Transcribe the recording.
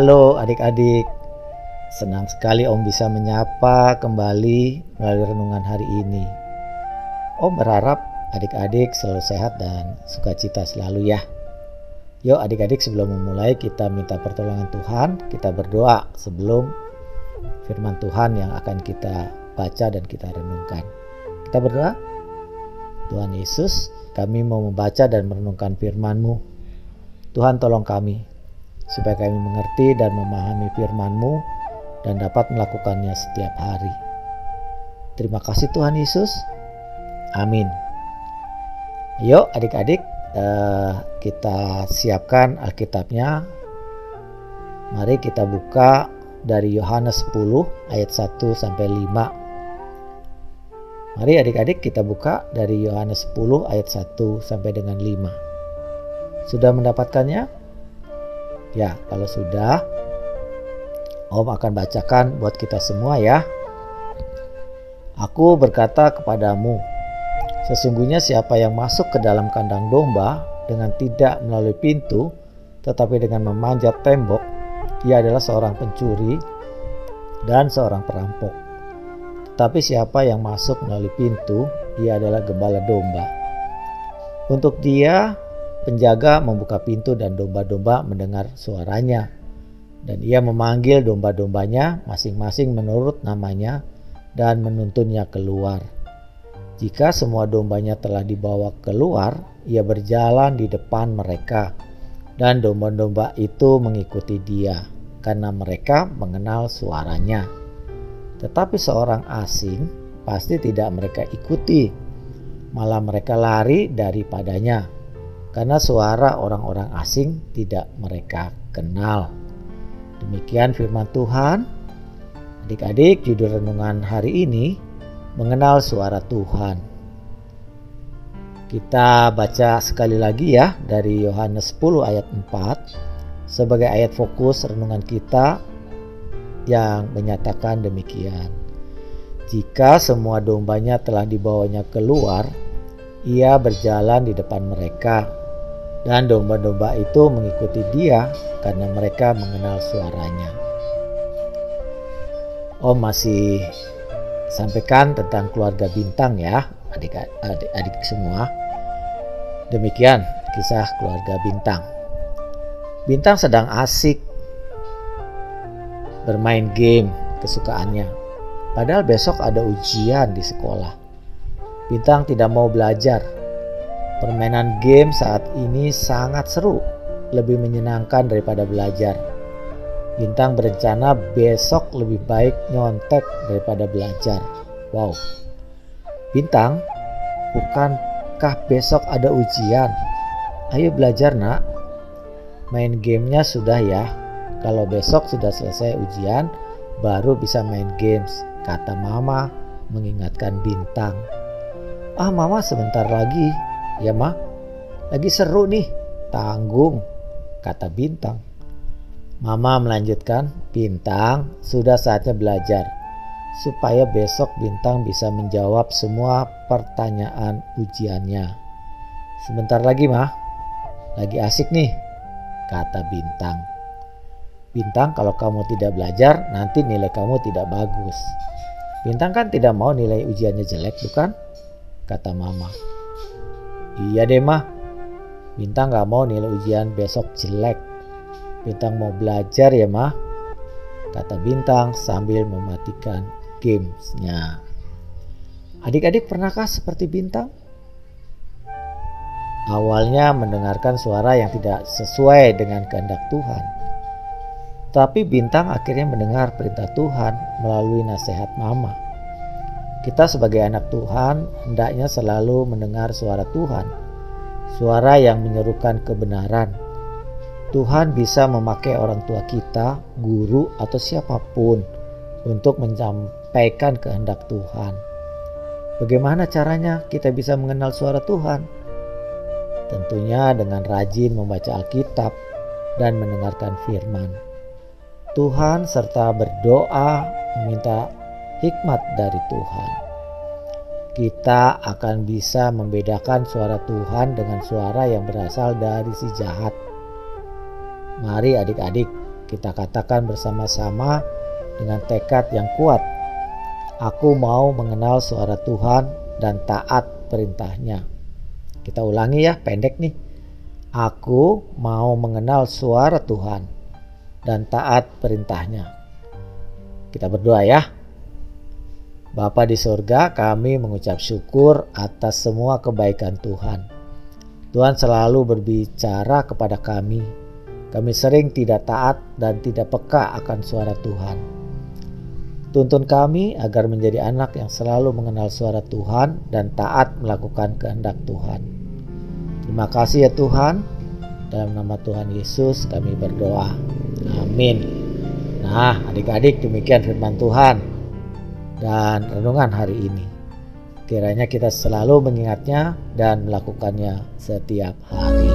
Halo adik-adik, senang sekali Om bisa menyapa kembali melalui renungan hari ini. Om berharap adik-adik selalu sehat dan sukacita selalu ya. Yuk adik-adik sebelum memulai kita minta pertolongan Tuhan, kita berdoa sebelum firman Tuhan yang akan kita baca dan kita renungkan. Kita berdoa. Tuhan Yesus, kami mau membaca dan merenungkan firman-Mu. Tuhan tolong kami supaya kami mengerti dan memahami firman-Mu dan dapat melakukannya setiap hari. Terima kasih Tuhan Yesus. Amin. Yuk adik-adik eh, kita siapkan Alkitabnya. Mari kita buka dari Yohanes 10 ayat 1 sampai 5. Mari adik-adik kita buka dari Yohanes 10 ayat 1 sampai dengan 5. Sudah mendapatkannya? Ya, kalau sudah, Om akan bacakan buat kita semua ya. Aku berkata kepadamu, sesungguhnya siapa yang masuk ke dalam kandang domba dengan tidak melalui pintu, tetapi dengan memanjat tembok, ia adalah seorang pencuri dan seorang perampok. Tetapi siapa yang masuk melalui pintu, ia adalah gembala domba. Untuk dia, Penjaga membuka pintu dan domba-domba mendengar suaranya. Dan ia memanggil domba-dombanya masing-masing menurut namanya dan menuntunnya keluar. Jika semua dombanya telah dibawa keluar, ia berjalan di depan mereka, dan domba-domba itu mengikuti dia karena mereka mengenal suaranya. Tetapi seorang asing pasti tidak mereka ikuti, malah mereka lari daripadanya karena suara orang-orang asing tidak mereka kenal. Demikian firman Tuhan. Adik-adik, judul renungan hari ini mengenal suara Tuhan. Kita baca sekali lagi ya dari Yohanes 10 ayat 4 sebagai ayat fokus renungan kita yang menyatakan demikian. Jika semua dombanya telah dibawanya keluar, ia berjalan di depan mereka dan domba-domba itu mengikuti dia karena mereka mengenal suaranya. Om masih sampaikan tentang keluarga bintang ya, adik-adik semua. Demikian kisah keluarga bintang. Bintang sedang asik bermain game kesukaannya. Padahal besok ada ujian di sekolah. Bintang tidak mau belajar Permainan game saat ini sangat seru, lebih menyenangkan daripada belajar. Bintang berencana besok lebih baik nyontek daripada belajar. Wow. Bintang, bukankah besok ada ujian? Ayo belajar nak. Main gamenya sudah ya. Kalau besok sudah selesai ujian, baru bisa main games, kata mama mengingatkan Bintang. Ah mama sebentar lagi, Ya mah, lagi seru nih, tanggung, kata Bintang. Mama melanjutkan, Bintang sudah saatnya belajar supaya besok Bintang bisa menjawab semua pertanyaan ujiannya. Sebentar lagi mah, lagi asik nih, kata Bintang. Bintang kalau kamu tidak belajar nanti nilai kamu tidak bagus. Bintang kan tidak mau nilai ujiannya jelek bukan? Kata mama. Iya deh mah, Bintang gak mau nilai ujian besok jelek. Bintang mau belajar ya mah, kata Bintang sambil mematikan gamesnya. Adik-adik pernahkah seperti Bintang? Awalnya mendengarkan suara yang tidak sesuai dengan kehendak Tuhan. Tapi Bintang akhirnya mendengar perintah Tuhan melalui nasihat Mama. Kita sebagai anak Tuhan hendaknya selalu mendengar suara Tuhan, suara yang menyerukan kebenaran. Tuhan bisa memakai orang tua kita, guru, atau siapa pun untuk menyampaikan kehendak Tuhan. Bagaimana caranya kita bisa mengenal suara Tuhan? Tentunya dengan rajin membaca Alkitab dan mendengarkan firman. Tuhan serta berdoa meminta hikmat dari Tuhan. Kita akan bisa membedakan suara Tuhan dengan suara yang berasal dari si jahat. Mari adik-adik Kita katakan bersama-sama dengan tekad yang kuat. Aku mau mengenal suara Tuhan dan taat perintahnya. Kita ulangi ya, pendek nih. Aku mau mengenal suara Tuhan dan taat perintahnya. Kita berdoa ya. Bapa di surga, kami mengucap syukur atas semua kebaikan Tuhan. Tuhan selalu berbicara kepada kami. Kami sering tidak taat dan tidak peka akan suara Tuhan. Tuntun kami agar menjadi anak yang selalu mengenal suara Tuhan dan taat melakukan kehendak Tuhan. Terima kasih ya Tuhan. Dalam nama Tuhan Yesus kami berdoa. Amin. Nah, adik-adik demikian firman Tuhan dan renungan hari ini. Kiranya kita selalu mengingatnya dan melakukannya setiap hari.